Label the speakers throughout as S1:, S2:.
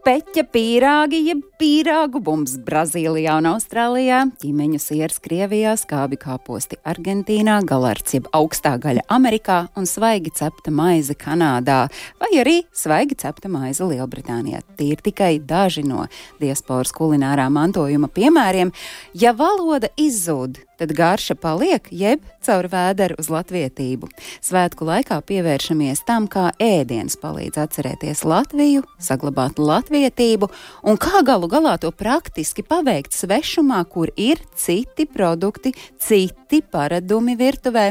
S1: Peķa pīrāgi, jeb pīrāgu bums Brazīlijā un Austrālijā, ķīmeņu sieras Krievijā, skābi kāposti Argentīnā, galarts jeb augstā gaļa Amerikā un svaigi cepta maize Kanādā, vai arī svaigi cepta maize Lielbritānijā. Tie ir tikai daži no diasporas kulinārā mantojuma piemēriem. Ja valoda izzūd, tad garša paliek, jeb caur vēderu uz latvietību. Svētku laikā pievēršamies tam, kā ēdiens palīdz atcerēties Latviju, saglabāt latvietību un kā galu galā to praktiski paveikt svešumā, kur ir citi produkti, citi paradumi virtuvē.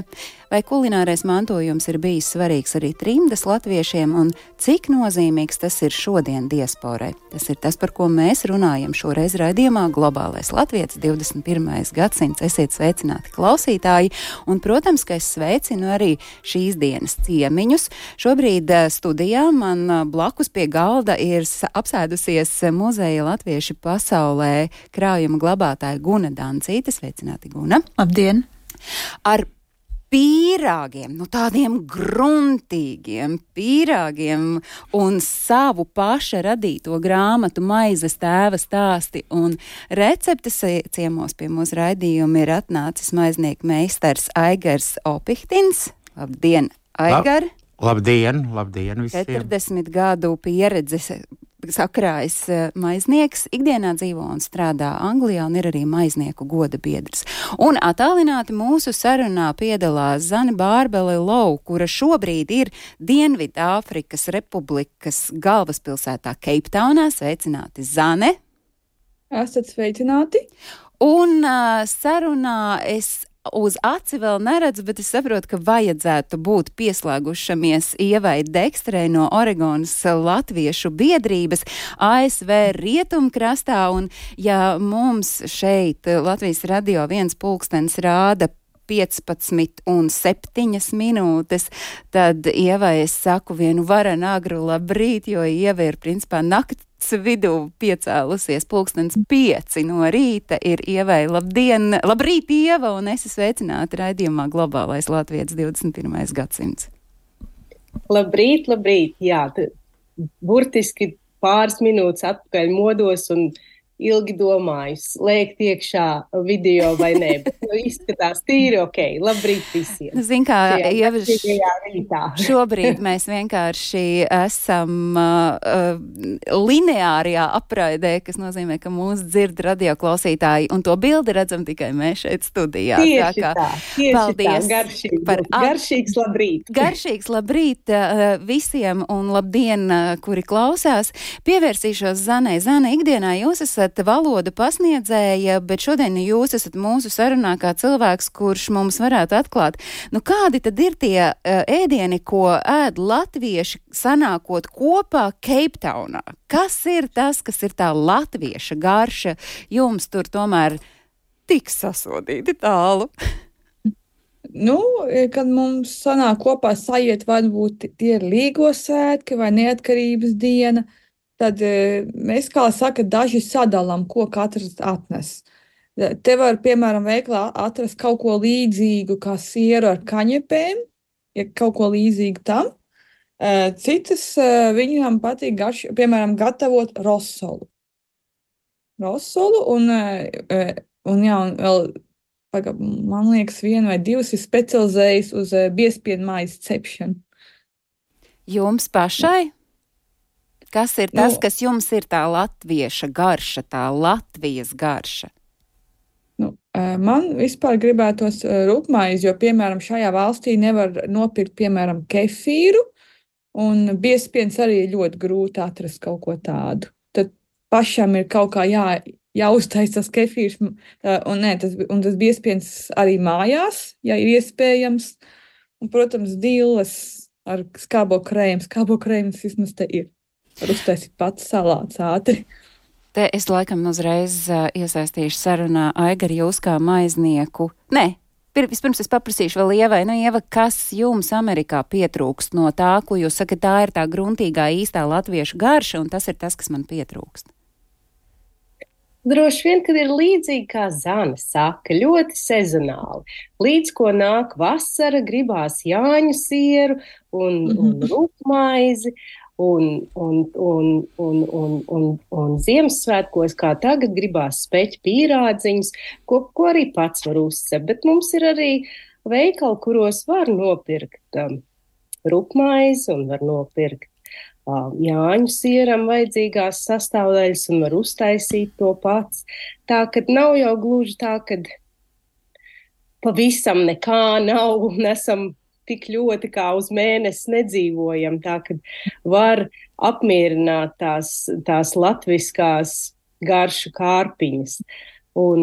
S1: Vai kulinārais mantojums ir bijis svarīgs arī trimdas latviešiem un cik nozīmīgs tas ir šodien diasporai? Tas ir tas, par ko mēs runājam šoreiz raidījumā Globālais Latvijas 21. gadsimts. Esiet sveicināti klausītāji, un, protams, ka es sveicinu arī šīs dienas ciemiņus. Šobrīd eh, studijā man eh, blakus pie galda ir apsēdusies muzeja latvieši pasaulē krājuma glabātāja Guna Dancīte. Sveicināti, Guna!
S2: Labdien!
S1: Ar pīrāgiem, nu tādiem gruntīgiem pīrāgiem un savu paša radīto grāmatu maizes tēva stāsti un receptes ciemos pie mūsu raidījuma ir atnācis maiznieku meistars Aigars Opihtins. Labdien, Aigar!
S3: Labdien, labdien visiem!
S1: 40 gadu pieredzes sakrājis eh, maiznieks, ikdienā dzīvo un strādā Anglijā un ir arī maiznieku goda biedrs. Un attālināti mūsu sarunā piedalās Zane Bārbele Lau, kura šobrīd ir Dienvidāfrikas Republikas galvaspilsētā Keiptaunā. Sveicināti, Zane!
S4: Esat sveicināti!
S1: Un uh, sarunā es uz aci vēl neredzu, bet es saprotu, ka vajadzētu būt pieslēgušamies Ievai Dekstrei no Oregonas Latviešu biedrības ASV rietumkrastā. Un ja mums šeit Latvijas radio viens pulkstens rāda 15 un 7 minūtes, tad Ievai es saku vienu varenu agru labrīt, jo Ieva ir principā nakts vidū piecēlusies pulkstens 5 no rīta ir Ievai labdien, labrīt Ieva un es esmu sveicināta raidījumā Globālais Latvijas 21. gadsimts.
S5: Labrīt, labrīt, jā, burtiski pāris minūtes atpakaļ modos un ilgi domāju, slēgt iekšā video vai nē, bet izskatās tīri ok. Labrīt visiem!
S1: Zin kā,
S5: rītā.
S1: Šobrīd mēs vienkārši esam uh, uh, lineārajā apraidē, kas nozīmē, ka mūs dzird radioklausītāji, un to bildi redzam tikai mēs šeit studijā.
S5: Tieši
S1: kā
S5: tā, tieši
S1: paldies
S5: tā, garšīgi,
S1: par
S5: garšīgs labrīt.
S1: Garšīgs labrīt uh, visiem un labdien, uh, kuri klausās. Pievērsīšos Zanai. Zana, ikdienā jūs esat valodu pasniedzēja, bet šodien jūs esat mūsu sarunā kā cilvēks, kurš mums varētu atklāt, nu kādi tad ir tie uh, ēdieni, ko ēd latvieši sanākot kopā Keiptaunā? Kas ir tas, kas ir tā latvieša garša? Jums tur tomēr tik sasodīti tālu.
S4: Nu, kad mums sanāk kopā sajiet, vai nu būt tie ir līgo svētki vai neatkarības diena, tad eh, mēs, kā saka, daži sadalām, ko katrs atnes. Te var, piemēram, veiklā atrast kaut ko līdzīgu kā sieru ar kaņepēm, ja kaut ko līdzīgu tam. Eh, Citas viņam patīk, garš, piemēram, gatavot rosolu. Rosolu un, un, jā, un vēl, paga, man liekas, viena vai divas ir specializējas uz biespienu maizes cepšanu.
S1: Jums pašai? Kas ir tas,
S4: Nu-
S1: kas jums ir tā latvieša garša, tā Latvijas garša?
S4: Nu, eh, man vispār gribētos eh, rupmaizi, jo, piemēram, šajā valstī nevar nopirkt, piemēram, kefīru, un biespiens arī ir ļoti grūti atrast kaut ko tādu. Tad pašam ir kaut kā jā, jāuztais tas kefīrs, eh, un, nē, tas, un tas biespiens arī mājās, ja ir iespējams. Un, protams, dīles ar skābo krējumu. Skābo krējums vismaz te ir. Var uztaisīt pats salāts ātri.
S1: Te es laikam uzreiz uh, iesaistīšu sarunā Aigar jūs kā maiznieku. Nē, vispirms es paprasīšu vēl Ievai, nu, Ieva, kas jums Amerikā pietrūkst no tā, ko jūs sakat, tā ir tā gruntīgā īstā latviešu garša, un tas ir tas, kas man pietrūkst?
S5: Droši vien, kad ir līdzīgi kā Zana saka, ļoti sezonāli. Līdz ko nāk vasara, gribās jāņu sieru un, un rūpmaizi. Un, un, un, un, un, un, un Ziemassvētkos, kā tagad, gribās speķu pīrādziņus, ko, ko arī pats var uzcept. Bet mums ir arī veikali, kuros var nopirkt um, rupmaizi un var nopirkt Jāņu sieram vajadzīgās sastāvdaļas un var uztaisīt to pats. Tā ka nav jau gluži tā, ka pavisam nekā nav un esam tik ļoti kā uz mēnesi nedzīvojam. Tā ka var apmierināt tās, tās latviskās garšu kārpiņas. Un,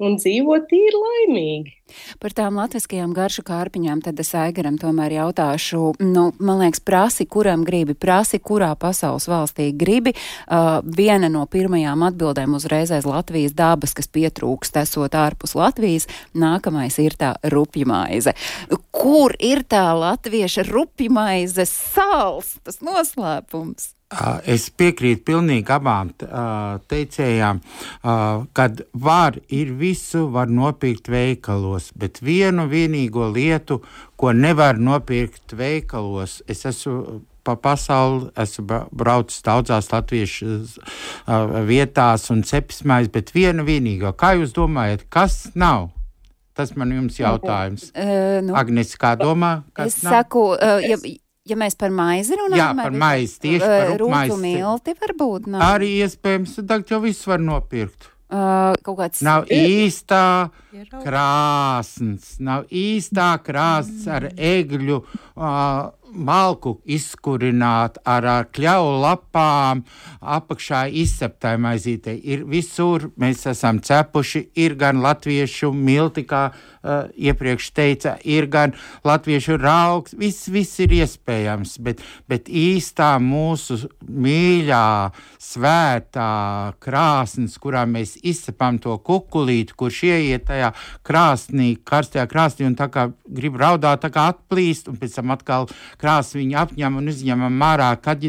S5: un dzīvot tīri laimīgi.
S1: Par tām latviskajām garšu kārpiņām tad es Aigaram tomēr jautāšu, nu, man liekas, prasi, kuram gribi, prasi, kurā pasaules valstī gribi. Uh, viena no pirmajām atbildēm uzreiz aiz Latvijas dabas, kas pietrūkst, esot ārpus Latvijas, nākamais ir tā rupjmaize. Kur ir tā latvieša rupjmaize sāls, tas noslēpums?
S3: Es piekrītu pilnīgi abām teicējām, kad var ir visu, var nopirkt veikalos, bet vienu vienīgo lietu, ko nevar nopirkt veikalos, es esmu pa pasauli. Esmu braucis daudzās latviešu uh, vietās un cepsmēs, bet viena vienīgā. Kā jūs domājat, kas nav? Tas man jums jautājums. Uh, nu, Agnes, kā domā?
S1: Es nav? saku, uh, ja, Ja mēs par maizi runājam,
S3: jā, par maizi tieši par
S1: rūtu milti varbūt
S3: nav. Arī iespējams, tagad jau viss var nopirkt.
S1: Uh, kaut kāds
S3: nav īstā krāsns, nav īstā krāsns ar egļu. Uh, malku izkurināt ar, ar kļauju lapām, apakšā izceptai maizītei. Ir visur mēs esam cepuši, ir gan latviešu milti, kā uh, iepriekš teica, ir gan latviešu raugs, viss, viss ir iespējams, bet, bet īstā mūsu mīļā, svētā krāsnes, kurā mēs izcepam to kukulīti, kurš ieiet tajā krāsnī, karstajā krāsnī un tā kā grib raudāt, tā kā atplīst un pēc tam atkal krāsu viņu apņem un izņemam ārā, kad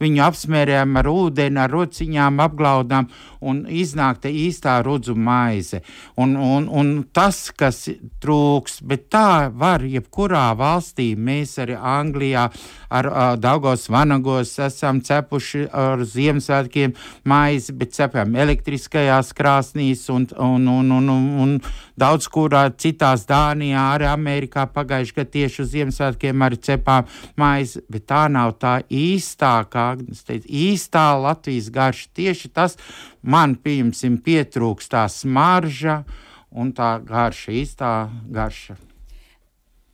S3: viņu apsmērējam ar ūdeni, ar rociņām, apglaudām un iznāk te īstā rudzu maize. Un, un, un tas, kas trūks, bet tā var jebkurā valstī, mēs arī Anglijā ar uh, Daugos vanagos esam cepuši ar Ziemassvētkiem maizi, bet cepam elektriskajās krāsnīs un, un, un, un, un, un daudz kurā citās Dānijā, arī Amerikā pagājuši, ka tieši uz Ziemassvētkiem arī cepām maizi, bet tā nav tā īstā, kā Agnes teica, īstā Latvijas garša. Tieši tas man, pieņemsim, pietrūkst tā smarža un tā garša, īstā garša.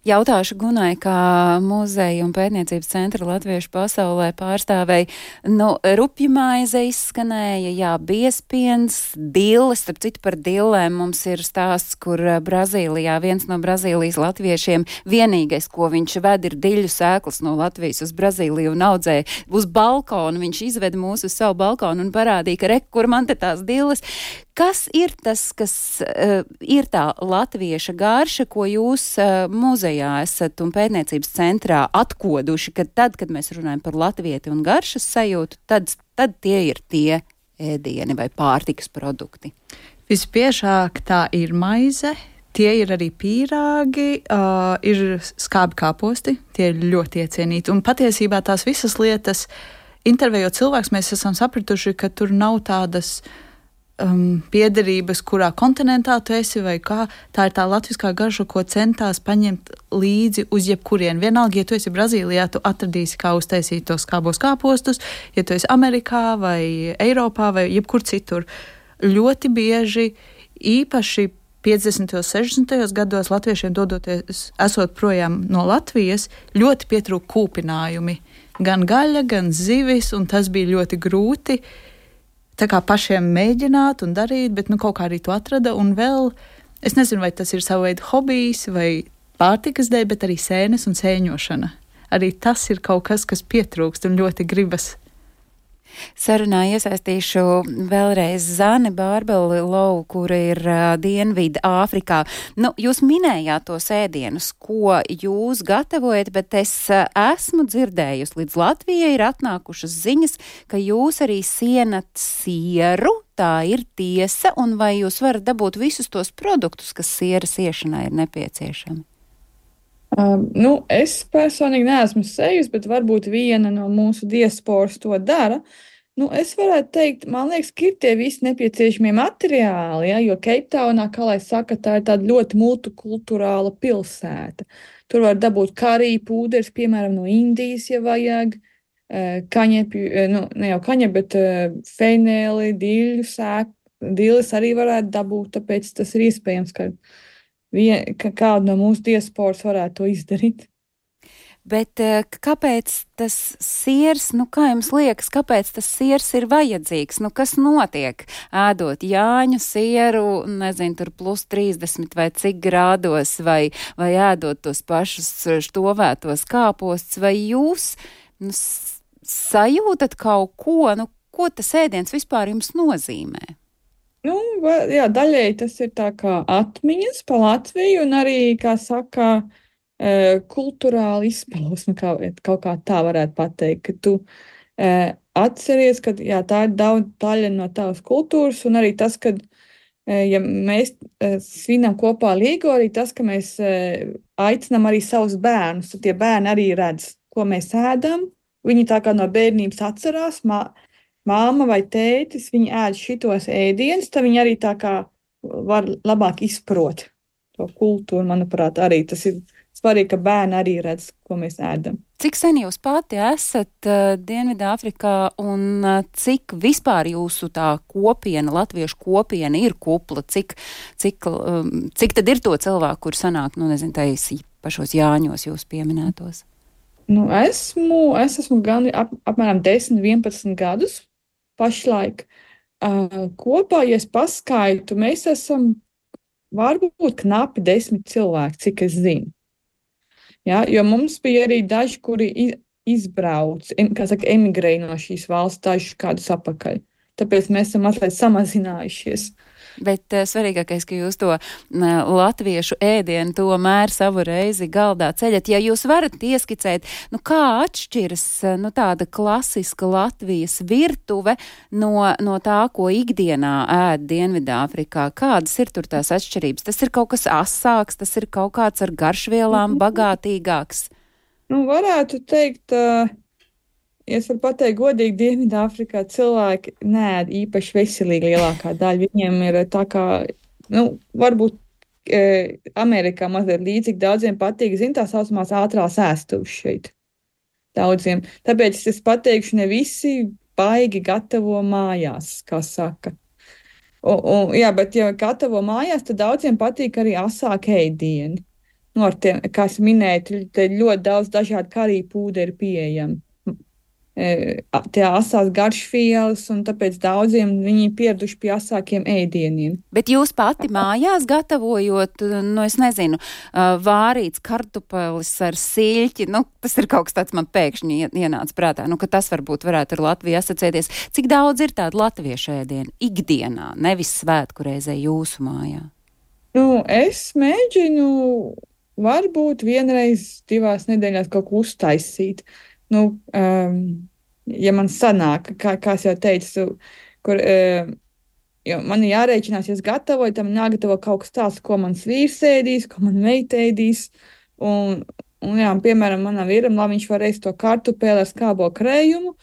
S1: Jautāšu Gunai, kā muzeja un pētniecības centra latviešu pasaulē pārstāvēja. Nu, rupju maize izskanēja, jā, biespiens, dilles, starp citu par dillēm mums ir stāsts, kur eh, Brazīlijā viens no Brazīlijas latviešiem vienīgais, ko viņš ved, ir diļu sēklas no Latvijas uz Brazīliju un audzē uz balkonu. Viņš izved mūs uz savu balkonu un parādīja, ka re, kur man te tās dilles. Kas ir tas, kas uh, ir tā latvieša garša, ko jūs uh, muzejā esat un pētniecības centrā atkoduši, ka tad, kad mēs runājam par latvieti un garšas sajūtu, tad, tad tie ir tie ēdieni vai pārtikas produkti?
S6: Visbiežāk tā ir maize, Tie ir arī pīrāgi, uh, ir skābi kāposti, tie ir ļoti iecienīti. Un patiesībā tās visas lietas, intervējot cilvēkus, mēs esam sapratuši, ka tur nav tādas uh, um, piederības, kurā kontinentā tu esi, vai kā. Tā ir tā latviskā garša, ko centās paņemt līdzi uz jebkurienu. Vienalga, ja tu esi Brazīlijā, tu atradīsi, kā uztaisīt tos kābos kāpostus, ja tu esi Amerikā vai Eiropā vai jebkur citur. Ļoti bieži, īpaši 50. un 60. gados latviešiem dodoties, esot projām no Latvijas, ļoti pietrūka kūpinājumi. Gan gaļa, gan zivis, un tas bija ļoti grūti. Uh, tā kā pašiem mēģināt un darīt, bet nu, kaut kā arī to atrada. Un vēl, es nezinu, vai tas ir sava veida hobijs vai pārtikas dēļ, bet arī sēnes un sēņošana. Arī tas ir kaut kas, kas pietrūkst un ļoti gribas.
S1: Sarunā iesaistīšu vēlreiz Zani Bārbeli Lau, kura ir uh, Dienvidu Āfrikā. Nu, jūs minējāt tos ēdienus, ko jūs gatavojat, bet es uh, esmu dzirdējusi, līdz Latvijai ir atnākušas ziņas, ka jūs arī sienat sieru. Tā ir tiesa, un vai jūs varat dabūt visus tos produktus, kas sieras iešanai ir nepieciešami?
S4: Um, nu, es personīgi neesmu sejusi, bet varbūt viena no mūsu diasporas to dara. Nu, es varētu teikt, man liekas, ka ir tie visi nepieciešamie materiāli, ja, jo Keiptaunā, kā lai saka, tā ir tāda ļoti multikulturāla pilsēta. Tur var dabūt kariju pūderis, piemēram, no Indijas, ja vajag, kaņepju, nu, ne jau kaņep, bet feinēli, dīļu sēku, dīles arī varētu dabūt, tāpēc tas ir iespējams, ka vien, ka kāda no mūsu diasporas varētu to izdarīt.
S1: Bet eh, kāpēc tas siers, nu kā jums liekas, kāpēc tas siers ir vajadzīgs? Nu, kas notiek? Ēdot jāņu sieru, nezinu, tur plus 30 vai cik grādos, vai, vai ēdot tos pašus štovētos kāpostus, vai jūs nu, sajūtat kaut ko, nu, ko tas ēdiens vispār jums nozīmē?
S4: Nu, jā, daļēji tas ir tā kā atmiņas par Latviju un arī, kā saka, e, kultūrāli izpausme, kā, kaut kā tā varētu pateikt, ka tu e, atceries, ka jā, tā ir daudz daļa no tavas kultūras un arī tas, ka, e, ja mēs svinam kopā līgo, arī tas, ka mēs aicinām arī savus bērnus, tad tie bērni arī redz, ko mēs ēdam, viņi tā kā no bērnības atcerās, mā, māma vai tētis, viņi ēd šitos ēdienus, tad viņi arī tā kā var labāk izprot to kultūru. Manuprāt, arī tas ir svarīgi, ka bērni arī redz, ko mēs ēdam.
S1: Cik sen jūs pati esat uh, Dienvidāfrikā un uh, cik vispār jūsu tā kopiena, latviešu kopiena ir kupla? Cik, cik, um, cik tad ir to cilvēku, kur sanāk, nu nezinu, taisī pašos Jāņos jūs pieminētos?
S4: Nu, esmu, es esmu gan ap, apmēram 10, 11 gadus pašlaik. Uh, kopā, ja es paskaitu, mēs esam varbūt knapi desmit cilvēki, cik es zinu. Ja, jo mums bija arī daži, kuri izbrauc, kā saka, emigrēja no šīs valsts, dažus gadus atpakaļ. Tāpēc mēs esam mazliet samazinājušies. Uh,
S1: Bet uh, svarīgākais, ka jūs to uh, latviešu ēdienu tomēr savu reizi galdā ceļat. Ja jūs varat ieskicēt, nu, kā atšķiras uh, nu, tāda klasiska Latvijas virtuve no, no tā, ko ikdienā ēd Dienvidāfrikā, kādas ir tur tās atšķirības? Tas ir kaut kas asāks, tas ir kaut kāds ar garšvielām bagātīgāks.
S4: Nu, varētu teikt, uh, Ja es varu pateikt, godīgi, Dienvidāfrikā cilvēki nē, īpaši veselīgi lielākā daļa. Viņiem ir tā kā, nu, varbūt e, Amerikā mazliet līdzīgi daudziem patīk, zin, tā saucamās ātrās ēstuves šeit. Daudziem. Tāpēc es pateikšu, ne visi baigi gatavo mājās, kā saka. Un, un, jā, bet, ja gatavo mājās, tad daudziem patīk arī asāk ēdieni. Nu, ar tiem, kā es minēju, ļoti daudz dažādu karī pūderi pieejami tie asās garšvielas, un tāpēc daudziem viņi pieraduši pie asākiem ēdieniem.
S1: Bet jūs pati mājās gatavojot, nu, es nezinu, vārīts kartupelis ar siļķi, nu, tas ir kaut kas tāds man pēkšņi ienāca prātā, nu, ka tas varbūt varētu ar Latviju asociēties. Cik daudz ir tādu latviešu ēdienu ikdienā, nevis svētku reizē jūsu mājā?
S4: Nu, es mēģinu varbūt vienreiz divās nedēļās kaut ko uztaisīt. Uh, nu, um, ja man sanāk, kā, kā jau teicu, kur uh, man ir jārēķinās, ja es gatavoju, tam jāgatavo kaut kas tāds, ko mans vīrs ēdīs, ko man meita ēdīs. Un, un, jā, piemēram, manam vīram, lai viņš varēs to kartupeli ar skābo krējumu,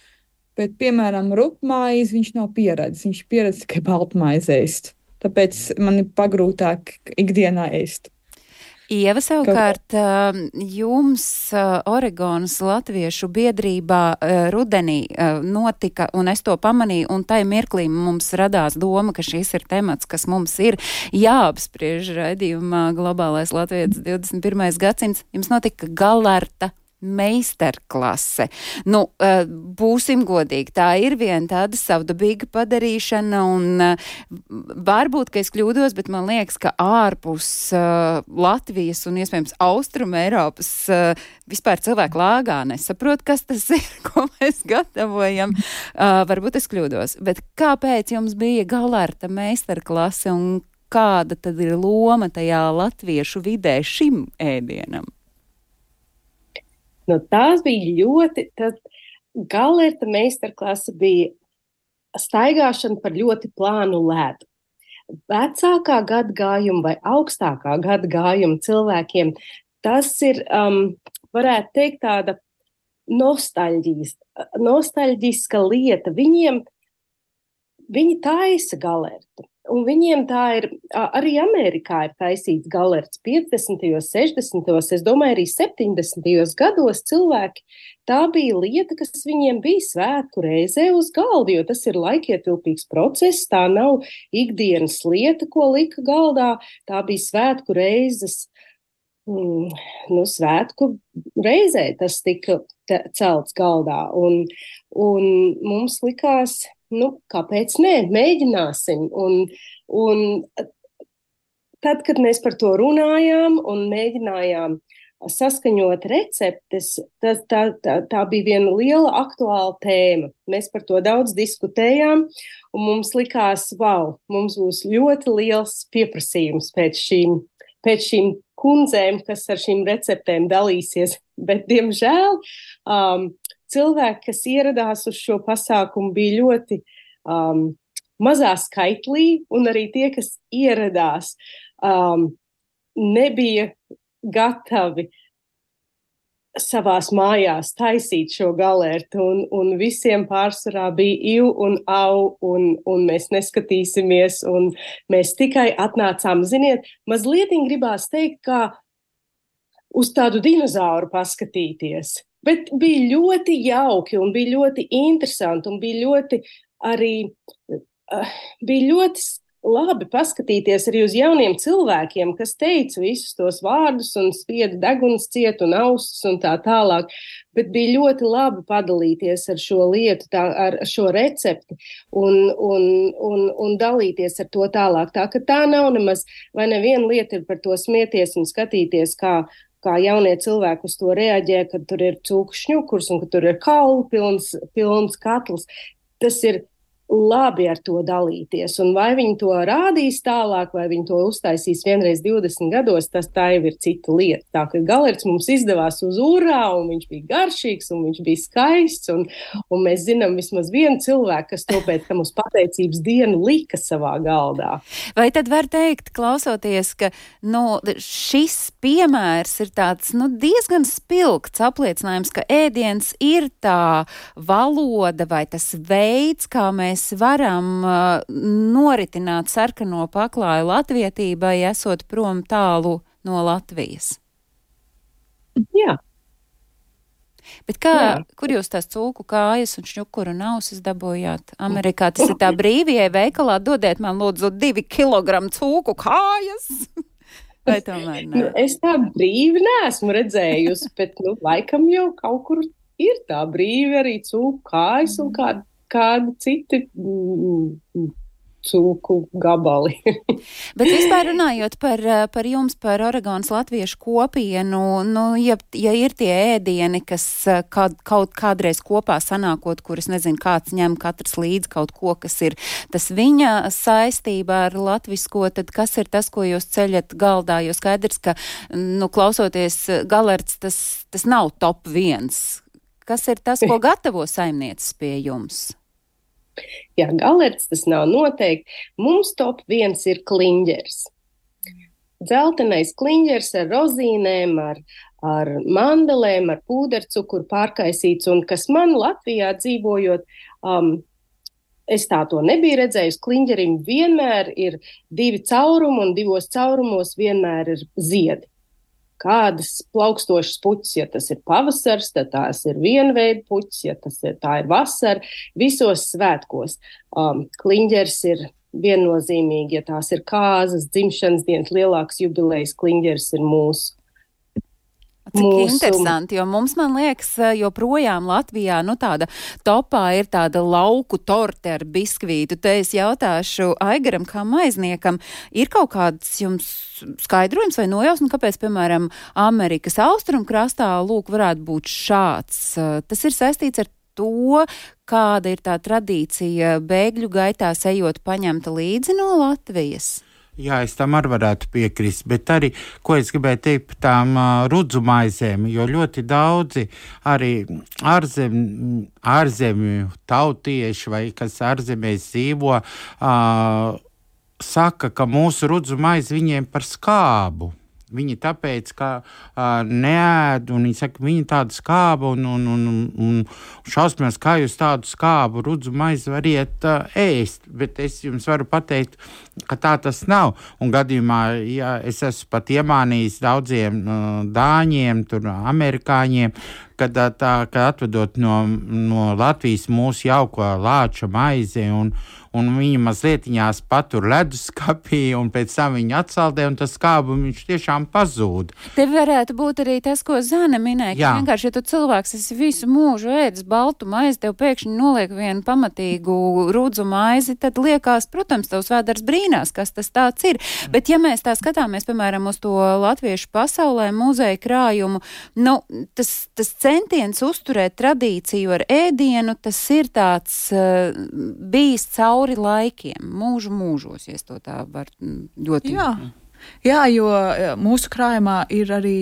S4: bet, piemēram, rupmaizi viņš nav pieredzējis. Viņš pieredz tikai baltmaizi ēst. Tāpēc man ir pagrūtāk ikdienā ēst.
S1: Ieva, savukārt, um, jums uh, Oregonas Latviešu biedrībā uh, rudenī notika, un es to pamanīju, un tai mirklī mums radās doma, ka šis ir temats, kas mums ir jāapspriež raidījumā Globālais Latvijas 21. gadsimts. Jums notika galarta meistarklase. Nu, uh, būsim godīgi, tā ir viena tāda savdabīga padarīšana, un uh, varbūt, ka es kļūdos, bet man liekas, ka ārpus uh, Latvijas un iespējams Austrum Eiropas vispār cilvēku lāgā nesaprot, kas tas ir, ko mēs gatavojam. Varbūt es kļūdos, bet kāpēc jums bija galarta meistarklase un kāda tad ir loma tajā latviešu vidē šim ēdienam?
S5: Nu, tās bija ļoti, tad galerta meistarklase bija staigāšana par ļoti plānu ledu. Vecākā gadagājuma vai augstākā gadagājuma cilvēkiem tas ir, um, varētu teikt, tāda nostalģiska lieta. Viņiem, viņi taisa galertu. Un viņiem tā ir, arī Amerikā ir taisīts galerts 50., 60., es domāju, arī 70. gados cilvēki. Tā bija lieta, kas viņiem bija svētku reizē uz galda, jo tas ir laikietilpīgs process, tā nav ikdienas lieta, ko lika galdā, tā bija svētku reizes. Mm, nu, svētku reizē tas tika celts galdā, un, un mums likās, nu, kāpēc nē, mēģināsim. Un, un tad, kad mēs par to runājām un mēģinājām saskaņot receptes, tas, tā, tā, tā bija viena liela aktuāla tēma. Mēs par to daudz diskutējām, un mums likās, wow, mums būs ļoti liels pieprasījums pēc šīm, pēc šīm kundzēm, kas ar šīm receptēm dalīsies. Bet, diemžēl, um, cilvēki, kas ieradās uz šo pasākumu, bija ļoti um, mazā skaitlī, un arī tie, kas ieradās, um, nebija gatavi savās mājās taisīt šo galērtu, un, un visiem pārsvarā bija iu un au, un, un mēs neskatīsimies, un mēs tikai atnācām, ziniet, mazliet gribās teikt, kā uz tādu dinozauru paskatīties. Bet bija ļoti jauki un bija ļoti interesanti un bija ļoti arī uh, bija ļoti labi paskatīties arī uz jauniem cilvēkiem, kas teica visus tos vārdus un spieda deguns ciet un ausis un tā tālāk. Bet bija ļoti labi padalīties ar šo lietu, tā, ar šo recepti un, un, un, un dalīties ar to tālāk. Tā ka tā nav nemaz, vai neviena lieta ir par to smieties un skatīties, kā kā jaunie cilvēki uz to reaģē, kad tur ir cūku šņukurs un ka tur ir kaulu pilns, pilns katls. Tas ir labi ar to dalīties. Un vai viņi to rādīs tālāk, vai viņi to uztaisīs vienreiz 20 gados, tas tā jau ir cita lieta. Tā kā galerts mums izdevās uz urā, un viņš bija garšīgs, un viņš bija skaists, un, un mēs zinām vismaz vienu cilvēku, kas to pēc tam uz pateicības dienu lika savā galdā.
S1: Vai tad var teikt, klausoties, ka nu, šis piemērs ir tāds nu, diezgan spilgts apliecinājums, ka ēdiens ir tā valoda vai tas veids, kā mēs mēs varam uh, noritināt sarkano paklāju latvietībai, esot prom tālu no Latvijas?
S5: Jā.
S1: Bet kā, Jā. kur jūs tās cūku kājas un šņukuru nausis dabūjāt? Amerikā tas ir tā brīvie veikalā, dodiet man lūdzu divi kilogramu cūku kājas. Vai tomēr?
S5: Nu, es tā brīvi neesmu redzējusi, bet, nu, laikam jau kaut kur ir tā brīvi arī cūku kājas un kāda kādi citi mm, cūku gabali.
S1: Bet vispār runājot par, par jums, par Oregonas latviešu kopienu, nu, ja, ja ir tie ēdieni, kas kād, kaut kādreiz kopā sanākot, kuras nezinu, kāds ņem katrs līdz kaut ko, kas ir tas viņa saistībā ar latvisko, tad kas ir tas, ko jūs ceļat galdā? Jo skaidrs, ka, nu, klausoties galerts, tas, tas nav top viens. Kas ir tas, ko gatavo saimnieces pie jums?
S5: Jā, galerts tas nav noteikti. Mums top viens ir kliņģers. Dzeltenais kliņģers ar rozīnēm, ar, ar mandelēm, ar pūdercukuru pārkaisīts, un kas man Latvijā dzīvojot, um, es tā to nebiju redzējusi. Kliņģerim vienmēr ir divi caurumi, un divos caurumos vienmēr ir ziedi kādas plaukstošas puķis, ja tas ir pavasars, tad tās ir vienveida puķis, ja tas ir, ir vasara. Visos svētkos um, kliņģers ir viennozīmīgi, ja tās ir kāzas, dzimšanas dienas, lielāks jubilejas kliņģers ir mūsu.
S1: Cik
S5: Mūsu-
S1: interesanti, jo mums, man liekas, joprojām Latvijā, nu tāda topā ir tāda lauku torte ar biskvītu. Te es jautāšu Aigaram kā maizniekam, ir kaut kāds jums skaidrojums vai nojausma, kāpēc, piemēram, Amerikas austrumkrastā lūk varētu būt šāds. Tas ir saistīts ar to, kāda ir tā tradīcija bēgļu gaitā ejot paņemta līdzi no Latvijas.
S3: Jā, es tam arī varētu piekrist, bet arī, ko es gribēju teikt par tām uh, rudzu maizēm, jo ļoti daudzi arī ārzem, ārzemju tautieši vai kas ārzemēs dzīvo, uh, saka, ka mūsu rudzu maize viņiem par skābu. Viņi tāpēc, ka uh, neēd, un viņi saka, viņi tādu skābu, un, un, un, un šausmās, kā jūs tādu skābu rudzu maizi variet uh, ēst. Bet es jums varu pateikt, ka tā tas nav. Un gadījumā, ja es esmu pat iemānījis daudziem uh, dāņiem, tur, amerikāņiem, kad tā, ka atvedot no, no Latvijas mūsu jauko lāča maizi un, un viņi mazliet patur leduskapī, un pēc tam viņi atsaldē, un tas skābums viņš tiešām pazūd.
S1: Te varētu būt arī tas, ko Zana minēja. Ka vienkārši, ja tu cilvēks esi visu mūžu ēdis baltu maizi, tev pēkšņi noliek vienu pamatīgu rudzu maizi, tad liekas, protams, tavs vēders brīnās, kas tas tāds ir. Bet, ja mēs tā skatāmies, piemēram, uz to latviešu pasaulē muzeja krājumu, nu, tas, tas centiens uzturēt tradīciju ar ēdienu, tas ir tāds uh, bijis cauri laikiem, mūžu mūžos, ja to tā var mm, ļoti.
S6: Jā. Jā, jo eh, mūsu krājumā ir arī.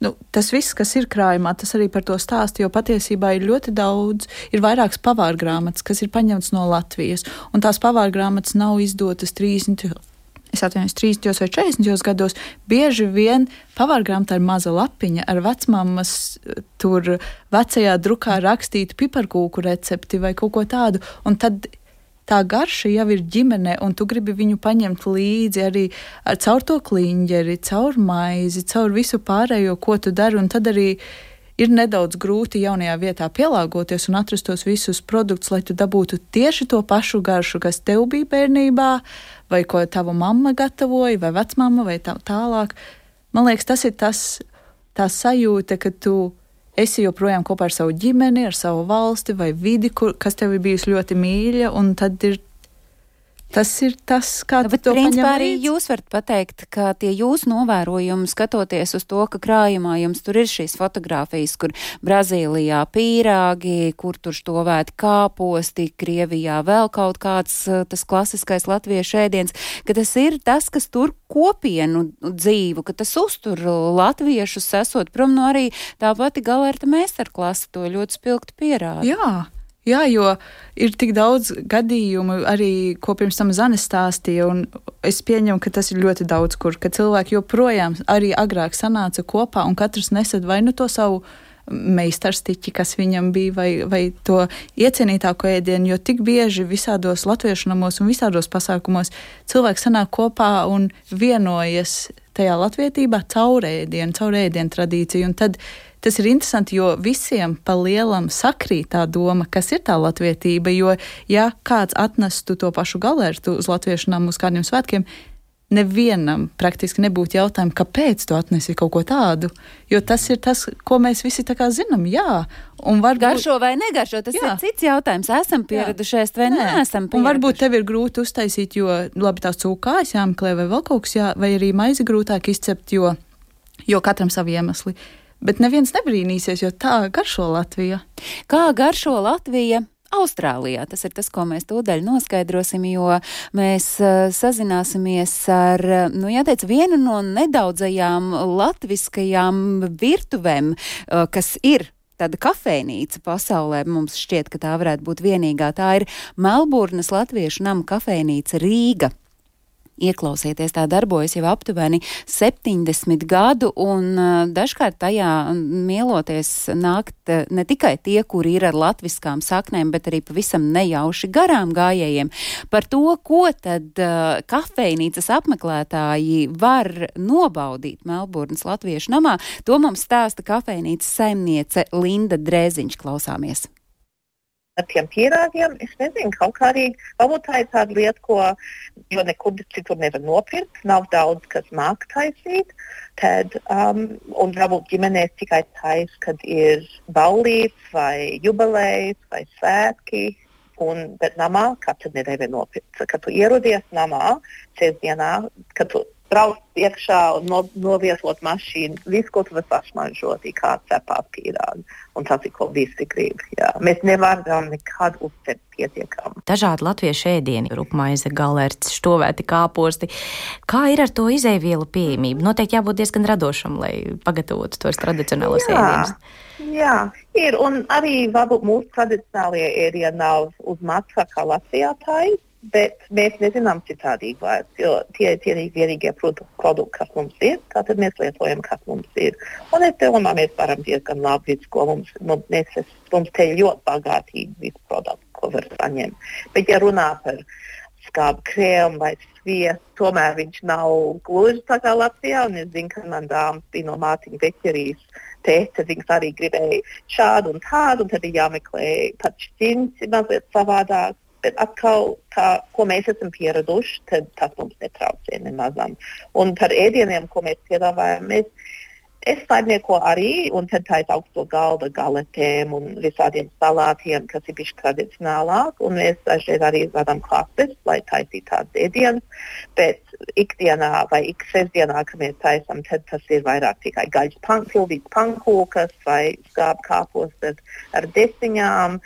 S6: Nu, tas viss, kas ir krājumā, tas arī par to stāsta, jo patiesībā ir ļoti daudz, ir vairākas pavāra grāmatas, kas ir paņemtas no Latvijas, un tās pavāra grāmatas nav izdotas 30. Es atvainojos, 30 vai 40 gados. Bieži vien pavārgrāmatā ir maza lapiņa ar vecmāmas eh, tur vecajā drukā rakstītu piparkūku recepti vai kaut ko tādu. Un tad tā garša jau ir ģimenē, un tu gribi viņu paņemt līdzi arī ar, caur to kliņģeri, caur maizi, caur visu pārējo, ko tu dari. Un tad arī ir nedaudz grūti jaunajā vietā pielāgoties un atrast tos visus produktus, lai tu dabūtu tieši to pašu garšu, kas tev bija bērnībā, vai ko tava mamma gatavoja, vai vecmāma, vai tā tālāk. Man liekas, tas ir tas, tā sajūta, ka tu esi joprojām kopā ar savu ģimeni, ar savu valsti vai vidi, kur, kas tev ir bijusi ļoti mīļa, un tad ir Tas ir tas, kā
S1: Nu,
S6: to
S1: principā, arī
S6: līdzi.
S1: jūs varat pateikt, ka tie jūsu novērojumi, skatoties uz to, ka krājumā jums tur ir šīs fotogrāfijas, kur Brazīlijā pīrāgi, kur tur štovēti kāposti, Krievijā vēl kaut kāds eh, tas klasiskais latviešu ēdiens, ka tas ir tas, kas tur kopienu dzīvu, ka tas uztur latviešus, esot prom no arī tā pati galerta meistarklasa to ļoti spilgti pierāda.
S6: Jā. Jā, jo ir tik daudz gadījumu, arī ko pirms tam Zane stāstīja, un es pieņemu, ka tas ir ļoti daudz, kur ka cilvēki joprojām arī agrāk sanāca kopā, un katrs nesad vai nu to savu meistarstiķi, kas viņam bija, vai, vai to iecienītāko ēdienu, jo tik bieži visādos latviešu namos un visādos pasākumos cilvēki sanāk kopā un vienojas tajā latvietībā caur ēdienu, caur ēdienu tradīciju, un tad tas ir interesanti, jo visiem pa lielam sakrīt tā doma, kas ir tā latvietība, jo ja kāds atnestu to pašu galertu uz latviešu namu uz kādiem svētkiem, nevienam praktiski nebūtu jautājumu, kāpēc tu atnesi kaut ko tādu. Jo tas ir tas, ko mēs visi tā kā zinām. Jā, un varbūt.
S1: Garšo vai negaršo, tas
S6: Jā.
S1: ir cits jautājums. Esam pieraduši ēst vai
S6: Nē.
S1: neesam
S6: Un varbūt
S1: pieraduši.
S6: tev ir grūti uztaisīt, jo labi tās cūkājas jāmeklē vai vēl kaut kas, jā, vai arī maizi grūtāk izcept, jo, jo katram savi iemesli. Bet neviens nebrīnīsies, jo tā garšo Latvija.
S1: Kā garšo Latvija? Austrālijā. Tas ir tas, ko mēs tūdaļ noskaidrosim, jo mēs uh, sazināsimies ar, uh, nu, jāteic, vienu no nedaudzajām latviskajām virtuvēm, uh, kas ir tāda kafejnīca pasaulē. Mums šķiet, ka tā varētu būt vienīgā. Tā ir Melburnas Latviešu nama kafejnīca Rīga. Ieklausieties, tā darbojas jau aptuveni 70 gadu, un dažkārt tajā mieloties nākt ne tikai tie, kuri ir ar latviskām saknēm, bet arī pavisam nejauši garām gājējiem. Par to, ko tad kafejnīcas apmeklētāji var nobaudīt Melburnas Latviešu namā, to mums stāsta kafejnīcas saimniece Linda Drēziņš. Klausāmies!
S7: ar tiem pīrāgiem, es nezinu, kaut kā arī, varbūt tā ir tāda lieta, ko, jo nekur citur nevar nopirkt, nav daudz, kas māk taisīt, tad, um, un varbūt ģimenēs tikai tais, kad ir baulīts vai jubilejs vai svētki, Un, bet namā katru nedēļu nopirkt. Kad tu ierodies namā, sestdienā, kad tu braukt iekšā un no, novietot mašīnu. Viss, ko tu vari pašmažot, ir kā cepāt pīrāgu. Un tas ir, ko visi grib. Jā. Mēs nevaram nekad uztvērt pietiekami.
S8: Dažādi latviešu ēdieni, rupmaize, galerts, štovēti kāposti. Kā ir ar to izēvielu pieejamību? Noteikti jābūt diezgan radošam, lai pagatavotu tos tradicionālos ēdienus.
S7: Jā, ir. Un arī varbūt mūsu tradicionālie ēdieni nav uz matsā kā Latvijā tājas bet mēs nezinām citādīgi vairs, jo tie ir tie vienīgie produkti, kas mums ir. Tātad mēs lietojam, kas mums ir. Un es domāju, mēs varam diezgan labi visu, ko mums, mums, mēs, mums te ir ļoti bagātīgi visu produktu, ko var saņemt. Bet ja runā par skābu krējumu vai sviestu, tomēr viņš nav gluži tā kā Latvijā. Un es zinu, ka man dāmas bija no mātiņa veķerijas. Teica, viņas arī gribēja šādu un tādu, un tad ir jāmeklē pats šķins, mazliet savādāk. Bet atkal, kā, ko mēs esam pieraduši, tad tas mums netraucē nemazam. Un par ēdieniem, ko mēs piedāvājam, mēs Es saimniekoju arī, un tad tā ir augsto galda galetēm un visādiem salātiem, kas ir bijuši tradicionālāk. Un mēs dažreiz arī vadām klases, lai taisītu tādas ēdienas. Bet ikdienā vai ik sestdienā, kad mēs taisām, tad tas ir vairāk tikai gaļas pan, pildīts pankūkas vai skābu kāpostas ar desiņām.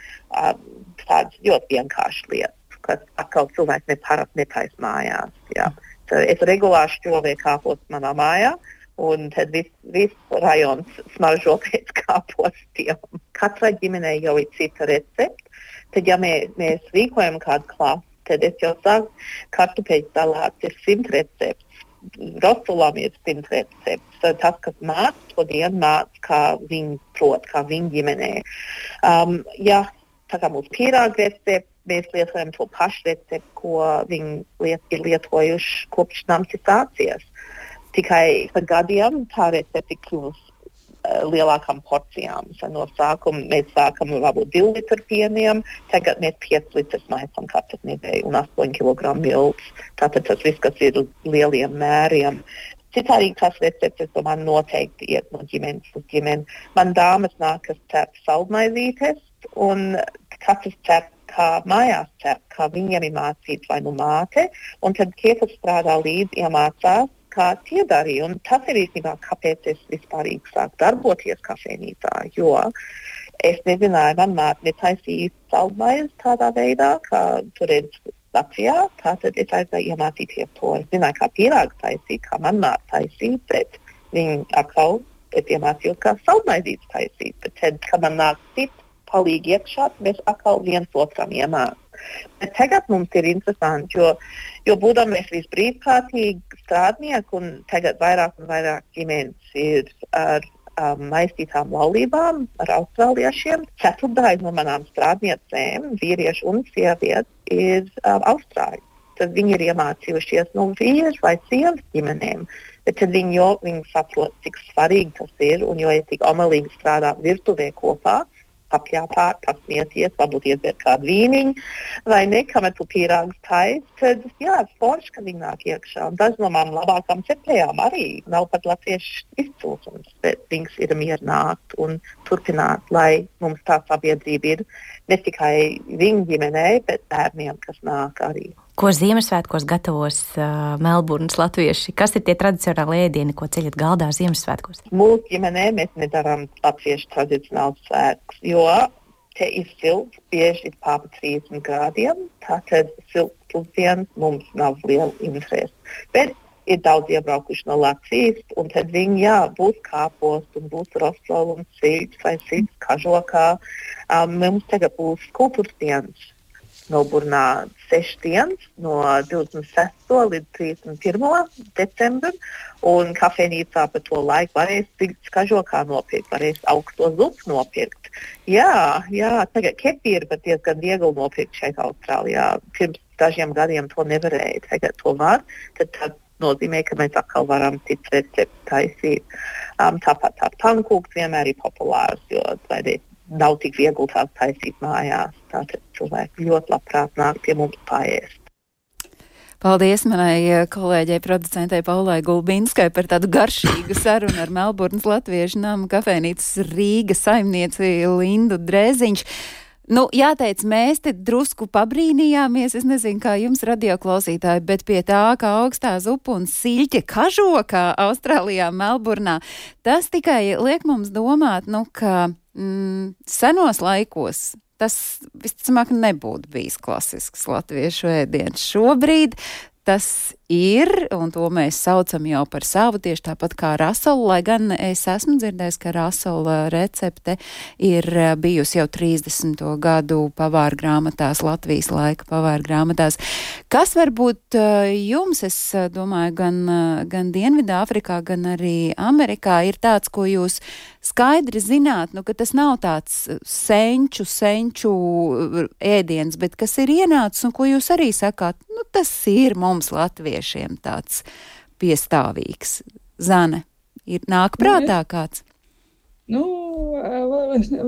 S7: Tādas ļoti vienkāršas lietas, kas atkal cilvēks neparasti netaisa mājās. Jā. Es regulāri šķovēju kāpostus manā mājā un tad viss vis rajons smaržo pēc kāpostiem. Katrai ģimenei jau ir cita recepte. Tad, ja mē, mēs rīkojam kādu klasi, tad es jau saku, kartupeļu salāts ir simt recepts. Rostulām ir simt recepts. Tas, kas māca to dienu, māca, kā viņi prot, kā viņi ģimenē. Um, ja tā kā mūsu pīrāga recepte, mēs lietojam to pašu recepti, ko viņi liet, ir lietojuši kopš namsi sācies. Tikai pa gadiem tā recepte kļūst uh, lielākām porcijām. So no sākuma mēs sākam ar varbūt 2 litru pieniem, tagad mēs 5 litrus maisam katru nedēļu un 8 kg miltus. Tātad tas viss, kas ir lieliem mēriem. Citādi tās receptes man noteikti iet no ģimenes uz ģimeni. Man dāmas nāk, kas cep saldmaizītes un katrs cep kā mājās cep, kā viņiem ir mācīts vai nu māte, un tad tie, kas strādā līdzi, iemācās kā tie darīja. Un tas ir īstenībā, kāpēc es vispār sāku darboties kafejnīcā. Jo es nezināju, man māte netaisīja saldmaizi tādā veidā, kā tur ir Latvijā. Tātad es aizgāju iemācīties to. Es zināju, kā pīrāgu taisīt, kā man māte taisīja, bet viņi atkal es iemācījos, kā saldmaizītes taisīt. Bet tad, kad man nāk cits palīgi iekšā, mēs atkal viens otram iemācāmies. Bet tagad mums ir interesanti, jo, jo būdami mēs visbrīvprātīgi strādnieki, un tagad vairāk un vairāk ģimenes ir ar um, maistītām laulībām, ar austrāliešiem. Ceturdaļa no manām strādniecēm, vīrieši un sievietes, ir um, austrāļi. Tad viņi ir iemācījušies no vīriešu vai sievas ģimenēm. Bet tad viņi, jo, viņi saprot, cik svarīgi tas ir un jo ir tik omelīgi strādāt virtuvē kopā apjāpāt, pasmieties, varbūt iedzert kādu vīniņu, vai ne, kamēr tu pīrāgus taisi, tad, jā, forši, ka viņi nāk iekšā. Un daži no manām labākām cepējām arī nav pat latviešu izcelsmes, bet viņas ir mierināti un turpināt, lai mums tā sabiedrība ir ne tikai viņu ģimenei, bet bērniem, kas nāk arī.
S8: Ko Ziemassvētkos gatavos uh, Melburnas latvieši? Kas ir tie tradicionāli ēdieni, ko ceļat galdā Ziemassvētkos?
S7: Mūsu ģimenē mēs nedarām latviešu tradicionālus svētkus, jo te ir silts, bieži ir pār 30 grādiem. Tātad silts pusdienas mums nav liela interese. Bet ir daudz iebraukuši no Latvijas, un tad viņi jā, būs kāpos, un būs rostovs, un sīgs vai sīgs kažokā. Um, mums tagad būs kultūras dienas Melburnā sešas dienas, no 26. līdz 31. decembrim. Un kafejnīcā pa to laiku varēs skažokā nopirkt, varēs augsto zupu nopirkt. Jā, jā tagad kefīri pat diezgan viegli nopirkt šeit Austrālijā. Pirms dažiem gadiem to nevarēja, tagad to var. Tad, tad nozīmē, ka mēs atkal varam citas receptes taisīt. Um, tāpat tā pankūks vienmēr ir populārs, jo vai nav tik viegli tās taisīt mājās. Tātad cilvēki ļoti labprāt nāk pie mums paēst.
S1: Paldies manai eh, kolēģei, producentei Paulai Gulbinskai par tādu garšīgu sarunu ar Melburnas latviešu namu kafejnīcas Rīga saimnieci Lindu Drēziņš. Nu, jāteic, mēs te drusku pabrīnījāmies, es nezinu, kā jums radioklausītāji, bet pie tā, ka augstā zupa un siļķe kažokā Austrālijā, Melburnā, tas tikai liek mums domāt, nu, ka mm, senos laikos tas visticamāk nebūtu bijis klasisks latviešu ēdiens. Šobrīd tas ir, un to mēs saucam jau par savu, tieši tāpat kā rasolu, lai gan es esmu dzirdējis, ka rasola recepte ir eh, bijusi jau 30. gadu pavāra grāmatās, Latvijas laika pavāra grāmatās. Kas varbūt eh, jums, es eh, domāju, gan, gan Dienvidāfrikā, gan arī Amerikā ir tāds, ko jūs skaidri zināt, nu, ka tas nav tāds senču, senču ēdiens, bet kas ir ienācis un ko jūs arī sakāt, nu, tas ir mums Latvijas latviešiem tāds piestāvīgs. Zane, ir nāk nu, prātā kāds?
S4: Nu,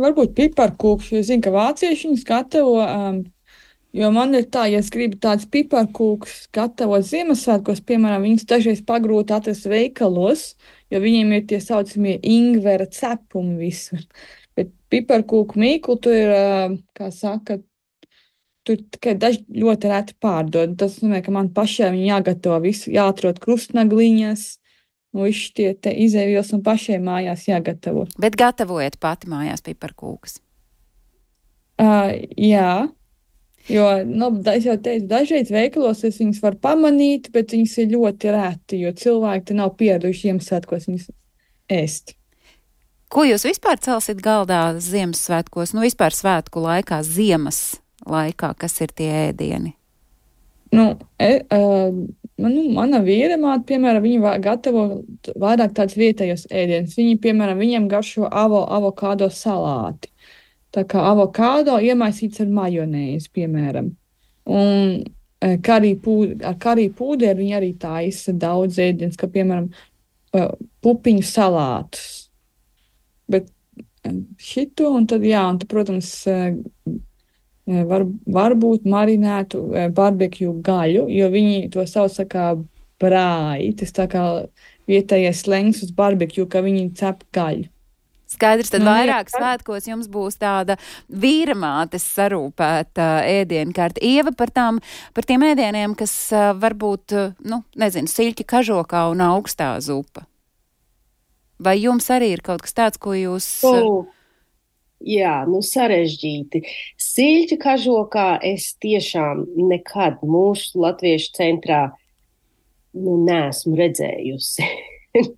S4: varbūt piparkūks, jo zinu, ka vācieši viņus gatavo. Um, Jo man ir tā, ja es gribu tādus piparkūkus gatavot Ziemassvētkos, piemēram, viņus dažreiz pagrūti atrast veikalos, jo viņiem ir tie saucamie ingvera cepumi visur. Bet piparkūku mīklu tur ir, kā saka, tur tikai daži ļoti reti pārdod. Tas nozīmē, ka man pašai jāgatavo visu, jāatrod krustnagliņas. Viss tie izēvielas un pašai mājās jāgatavo.
S1: Bet gatavojiet pati mājās piparkūkas.
S4: Uh, jā, jo, nu, es jau teicu, dažreiz veikalos es viņus varu pamanīt, bet viņas ir ļoti reti, jo cilvēki te nav pieraduši Ziemassvētkos viņus ēst.
S1: Ko jūs vispār celsiet galdā Ziemassvētkos, nu vispār svētku laikā, ziemas laikā, kas ir tie ēdieni?
S4: Nu, e, uh, nu, mana vīra māte, piemēram, viņa gatavo vairāk tādus vietējos ēdienus. Viņi, piemēram, viņiem garšo avo, avokado salāti. Tā kā avokado iemaisīts ar majonēzi, piemēram. Un karī pūd, ar kariju pūderi viņi arī taisa daudz ēdienas, kā piemēram pupiņu salātus. Bet šito un tad, jā, un tad, protams, var, varbūt marinētu barbekju gaļu, jo viņi to sauc kā brāļi. Tas tā kā vietējais slēgts uz barbekju, ka viņi cep gaļu.
S1: Skaidrs, tad nu, vairāk svētkos jums būs tāda vīramātes sarūpēta ēdienkarte. Ieva par, tām, par tiem ēdieniem, kas varbūt, nu, nezinu, siļķi kažokā un augstā zupa. Vai jums arī ir kaut kas tāds, ko jūs.
S5: Oh. Jā, nu sarežģīti. Siļķa kažokā es tiešām nekad mūsu latviešu centrā nu, neesmu redzējusi.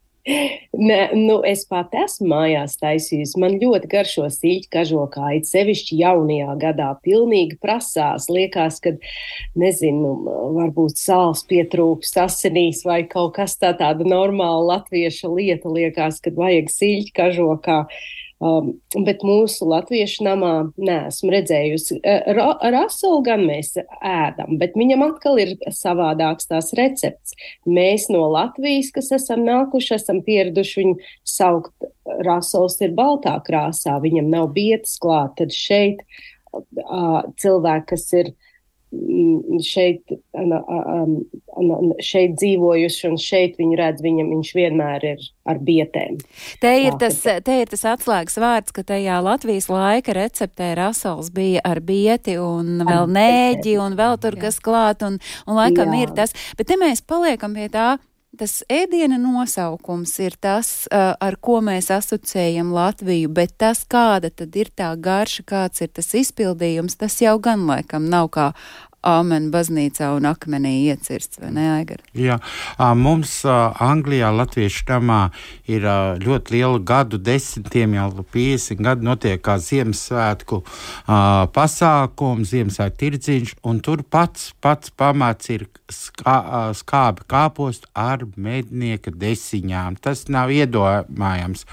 S5: ne, nu, es pat esmu mājās taisījusi. Man ļoti garšo sīļķa kažokā, it sevišķi jaunajā gadā. Pilnīgi prasās. Liekas, ka, nezinu, varbūt sāls pietrūkst asinīs vai kaut kas tā tāda normāla latvieša lieta. Liekas, ka vajag sīļķa kažokā. Um, bet mūsu latviešu namā neesmu redzējusi. Uh, ra rasolu gan mēs ēdam, bet viņam atkal ir savādāks tās recepts. Mēs no Latvijas, kas esam nākuši, esam pieraduši viņu saukt. Rasols ir baltā krāsā, viņam nav bietas klāt. Tad šeit uh, cilvēki, kas ir Mm, šeit, šeit dzīvojuši, un šeit viņi redz, viņam viņš vienmēr ir ar bietēm.
S1: Te ir, tas, te ir tas atslēgas vārds, ka tajā Latvijas laika receptē rasals bija ar bieti un vēl nēģi un vēl tur kas klāt, un, un laikam Jā. ir tas. Bet te mēs paliekam pie tā. Tas ēdiena nosaukums ir tas, ar ko mēs asociējam Latviju, bet tas, kāda tad ir tā garša, kāds ir tas izpildījums, tas jau gan laikam nav kā Āmena baznīcā un akmenī iecirsts, vai ne, Aigar?
S3: Jā, mums Anglijā, Latviešu tamā ir ļoti liela gadu desmitiem, jau 50 gadu notiek kā Ziemassvētku pasākums, Ziemassvētku tirdziņš, un tur pats, pats pamats ir skā, skābi kāpostu ar mednieka desiņām. Tas nav iedomājams.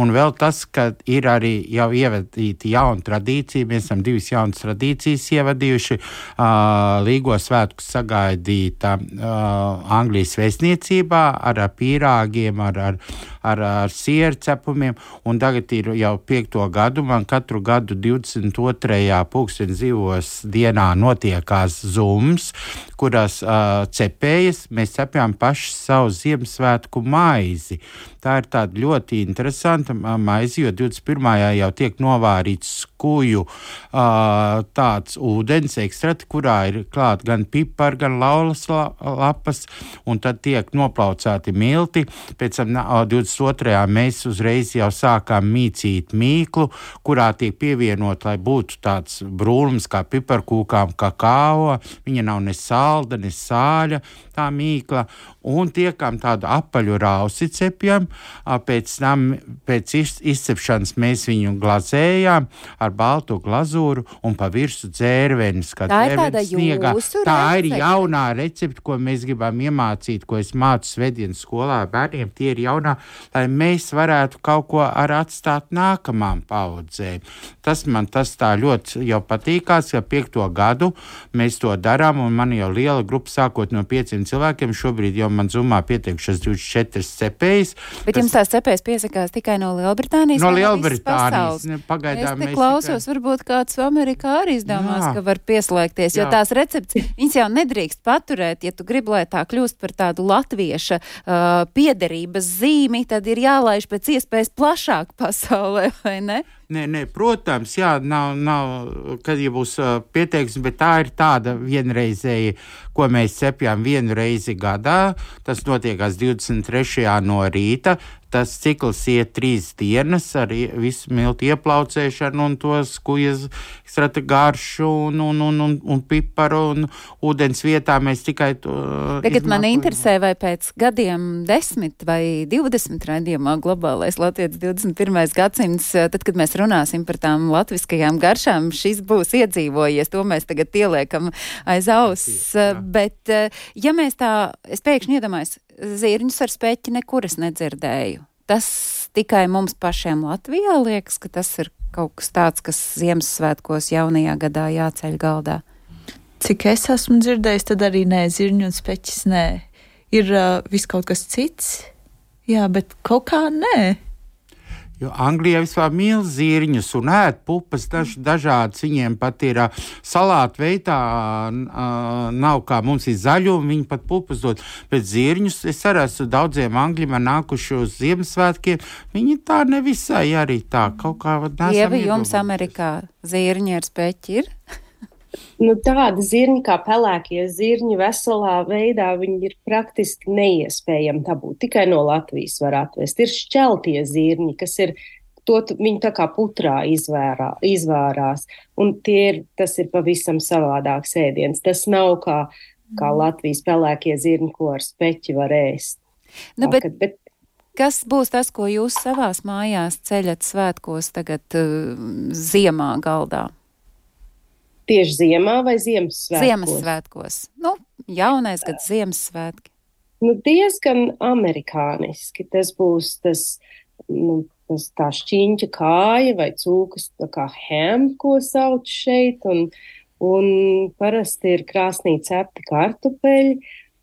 S3: Un vēl tas, ka ir arī jau ievadīta jauna tradīcija. Mēs esam divas jaunas tradīcijas ievadījuši. Uh, Līgo svētku sagaidīta uh, Anglijas vēstniecībā ar, pīrāgiem, ar, ar, ar, ar sieru cepumiem. Tagad ir jau piekto gadu. Man katru gadu 22. pulksteņa zivos dienā notiekās zums, kurās uh, cepējas mēs cepjām paši savu Ziemassvētku maizi. Tā ir tāda ļoti interesanta maize, jo 21. jau tiek novārīts skuju tāds ūdens ekstrakts, kurā ir klāt gan pipari, gan laulas lapas, un tad tiek noplaucēti milti. Pēc tam 22. mēs uzreiz jau sākām mīcīt mīklu, kurā tiek pievienot, lai būtu tāds brūnums kā piparkūkām, kakao. Viņa nav ne salda, ne sāļa, tā mīkla, un tiekam tādu apaļu rausi cepjam, Pēc tam, pēc izcepšanas, mēs viņu glazējām ar baltu glazūru un pa virsmu dzērvenes.
S1: Tā ir tāda
S3: sniegā. Tā ir jaunā recepte, ko mēs gribam iemācīt, ko es mācu svētdienas skolā bērniem. Tie ir jaunā, lai mēs varētu kaut ko ar atstāt nākamām paudzēm. Tas man tas tā ļoti jau patīkās, ka piekto gadu mēs to darām, un man jau liela grupa sākot no pieciem cilvēkiem. Šobrīd jau man zumā pieteikušas 24 cepējas.
S1: Bet jums tās cepēs piesakās tikai no Lielbritānijas?
S3: No Lielbritānijas. Ne, pagaidām
S1: es klausos, varbūt kāds Amerikā arī izdomās,
S3: Jā.
S1: ka var pieslēgties, jo
S3: Jā.
S1: tās recepts, viņas jau nedrīkst paturēt, ja tu gribi, lai tā kļūst par tādu latvieša uh, piederības zīmi, tad ir jālaiž pēc iespējas plašāk pasaulē, vai ne?
S3: Nē, nē, protams, jā, nav, nav kad ja būs uh, pieteiksme, bet tā ir tāda vienreizēja, ko mēs cepjam vienu reizi gadā. Tas notiekās 23. no rīta. Tas cikls iet trīs dienas ar visu miltu ieplaucēšanu un to skujas strata garšu un, un, un, un, un piparu un ūdens vietā mēs tikai to.
S1: Tagad man interesē, vai pēc gadiem, desmit vai divdesmit raidījumā globālais Latvijas 21. gadsimts, eh, tad, kad mēs runāsim par tām latviskajām garšām, šis būs iedzīvojies. To mēs tagad ieliekam aiz auss. Bet, eh, ja mēs tā, es pēkšņi iedomājos, zirņus ar speķi nekur es nedzirdēju. Tas tikai mums pašiem Latvijā liekas, ka tas ir kaut kas tāds, kas Ziemassvētkos jaunajā gadā jāceļ galdā.
S6: Cik es esmu dzirdējis, tad arī nē, zirņu un speķis nē. Ir uh, viss kaut kas cits, jā, bet kaut kā nē.
S3: Jo Anglijā vispār mīl zirņus un ēd pupas daž, dažādas. Viņiem pat ir salāta veidā, nav kā mums ir zaļumi, viņi pat pupas dod. Bet zirņus es arī esmu daudziem angļiem nākuši uz Ziemassvētkiem. Viņi tā nevisai arī tā kaut kā
S1: Ieva, jums. Amerikā zirņi ar speķi ir?
S5: Nu, tādi zirņi kā pelēkie zirņi veselā veidā, viņi ir praktiski neiespējami dabūt. Tikai no Latvijas var atvest. Ir šķeltie zirņi, kas ir, to, viņi tā kā putrā izvērā, tie ir, tas ir pavisam savādāks ēdiens. Tas nav kā, kā Latvijas pelēkie zirņi, ko ar speķi var ēst.
S1: Nu, bet
S5: ka- bet
S1: kas būs tas, ko jūs savās mājās ceļat svētkos tagad uh, ziemā galdā?
S5: Tieši ziemā vai Ziemassvētkos?
S1: Ziemassvētkos. Nu, jaunais gads Ziemassvētki.
S5: Nu, diezgan amerikāniski. Tas būs tas, nu, tas tā šķiņķa kāja vai cūkas tā kā ham, ko sauc šeit. Un, un parasti ir krāsnī cepti kartupeļi.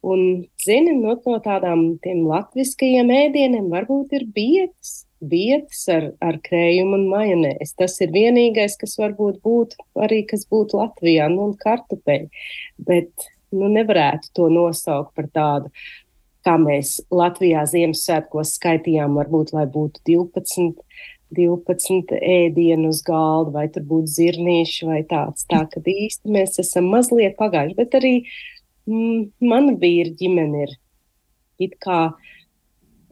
S5: Un, zini, no, no tādām tiem latviskajiem ēdieniem varbūt ir bietas. Bietas ar, ar krējumu un majonēzi. Tas ir vienīgais, kas varbūt būtu arī, kas būtu Latvijā, nu, un kartupeļi. Bet, nu, nevarētu to nosaukt par tādu kā mēs Latvijā Ziemassvētkos skaitījām, varbūt, lai būtu 12, 12 ēdienu uz galda, vai tur būtu zirnīši vai tāds. Tā ka īsti mēs esam mazliet pagājuši, bet arī mm, mana vīra ģimene ir it kā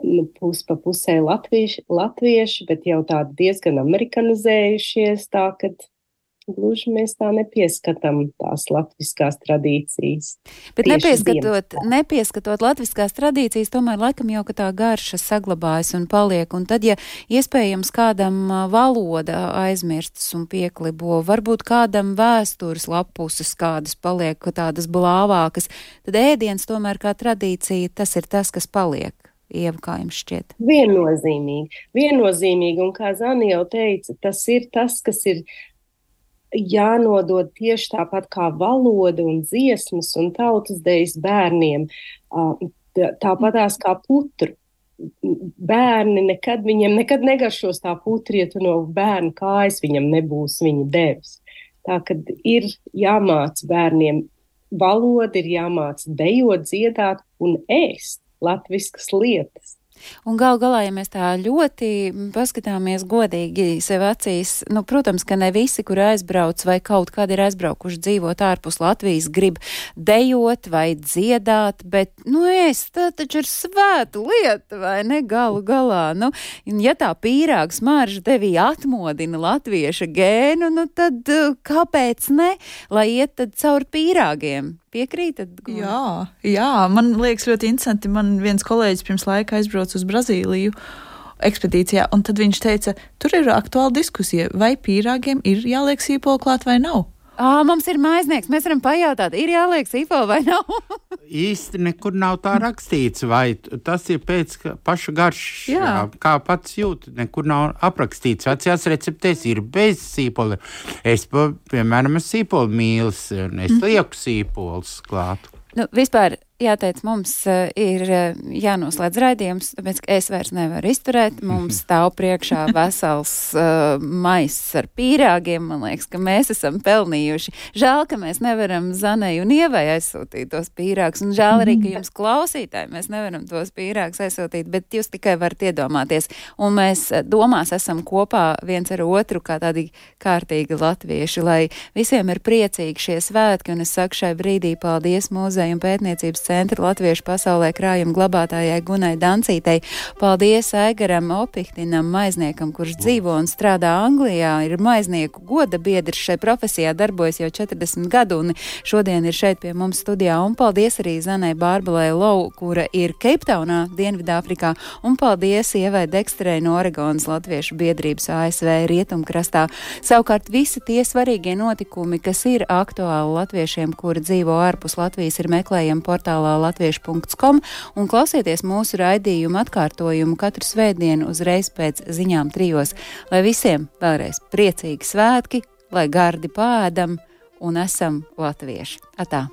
S5: nu, pus pa pusē latvieši, latvieši, bet jau tādi diezgan amerikanizējušies, tā ka gluži mēs tā nepieskatām tās latviskās tradīcijas.
S1: Bet nepieskatot, nepieskatot latviskās tradīcijas, tomēr laikam jau, ka tā garša saglabājas un paliek, un tad, ja iespējams kādam valoda aizmirstas un pieklibo, varbūt kādam vēstures lapuses kādas paliek, tādas blāvākas, tad ēdiens tomēr kā tradīcija, tas ir tas, kas paliek. Ieva, kā jums šķiet?
S5: Viennozīmīgi, viennozīmīgi, un kā Zani jau teica, tas ir tas, kas ir jānodod tieši tāpat kā valoda un dziesmas un tautas dejas bērniem, tāpatās kā putru. Bērni nekad, viņiem nekad negaršos tā putri, ja tu no bērna kājas viņam nebūs viņa devis. Tā kad ir jāmāc bērniem valoda, ir jāmāc dejot, dziedāt un ēst latviskas lietas.
S1: Un gal galā, ja mēs tā ļoti paskatāmies godīgi sev acīs, nu, protams, ka ne visi, kur aizbrauc vai kaut kādi ir aizbraukuši dzīvot ārpus Latvijas, grib dejot vai dziedāt, bet, nu, es, tā taču ir svēta lieta, vai ne, galu galā. Nu, ja tā pīrāgs marža tevī atmodina latvieša gēnu, nu, tad kāpēc ne, lai iet tad caur pīrāgiem? Piekrītat?
S6: Jā, jā, man liekas ļoti interesanti. Man viens kolēģis pirms laika aizbrauca uz Brazīliju ekspedīcijā, un tad viņš teica, tur ir aktuāla diskusija, vai pīrāgiem ir jāliek sīpola klāt vai nav.
S1: Ā, mums ir maiznieks, mēs varam pajautāt, ir jāliek sīpola vai nav.
S3: Īsti nekur nav tā rakstīts, vai tas ir pēc paša garšas.
S6: Jā.
S3: Kā pats jūt, nekur nav aprakstīts. Vecajās receptēs ir bez sīpola. Es, piemēram, sīpolu mīlis, un es lieku sīpolus klāt.
S1: Nu, vispār jāteic, mums uh, ir uh, jānoslēdz raidījums, tāpēc es vairs nevaru izturēt. Mums stāv priekšā vesels uh, maiss ar pīrāgiem. Man liekas, ka mēs esam pelnījuši. Žēl, ka mēs nevaram Zanai un Ievai aizsūtīt tos pīrāgus, un žēl arī, ka jums klausītāji mēs nevaram tos pīrāgus aizsūtīt, bet jūs tikai varat iedomāties. Un mēs domās esam kopā viens ar otru kā tādi kārtīgi latvieši, lai visiem ir priecīgi šie svētki, un es saku šai brīdī paldies mūzeju un pētniecības centra Latviešu pasaulē krājuma glabātājai Gunai Dancītei. Paldies Aigaram Opihtinam, maizniekam, kurš dzīvo un strādā Anglijā, ir maiznieku goda biedrs šai profesijā, darbojas jau 40 gadu un šodien ir šeit pie mums studijā. Un paldies arī Zanai Bārbalai Lau, kura ir Keiptaunā, Dienvidāfrikā, un paldies Ievai Dekstrei no Oregonas Latviešu biedrības ASV Rietumkrastā. Savukārt visi tie svarīgie notikumi, kas ir aktuāli latviešiem, kuri dzīvo ārpus Latvijas, ir meklējami portālā portālā latviešu.com un klausieties mūsu raidījumu atkārtojumu katru svētdienu uzreiz pēc ziņām trijos. Lai visiem vēlreiz priecīgi svētki, lai gardi pēdam un esam latvieši. Atā!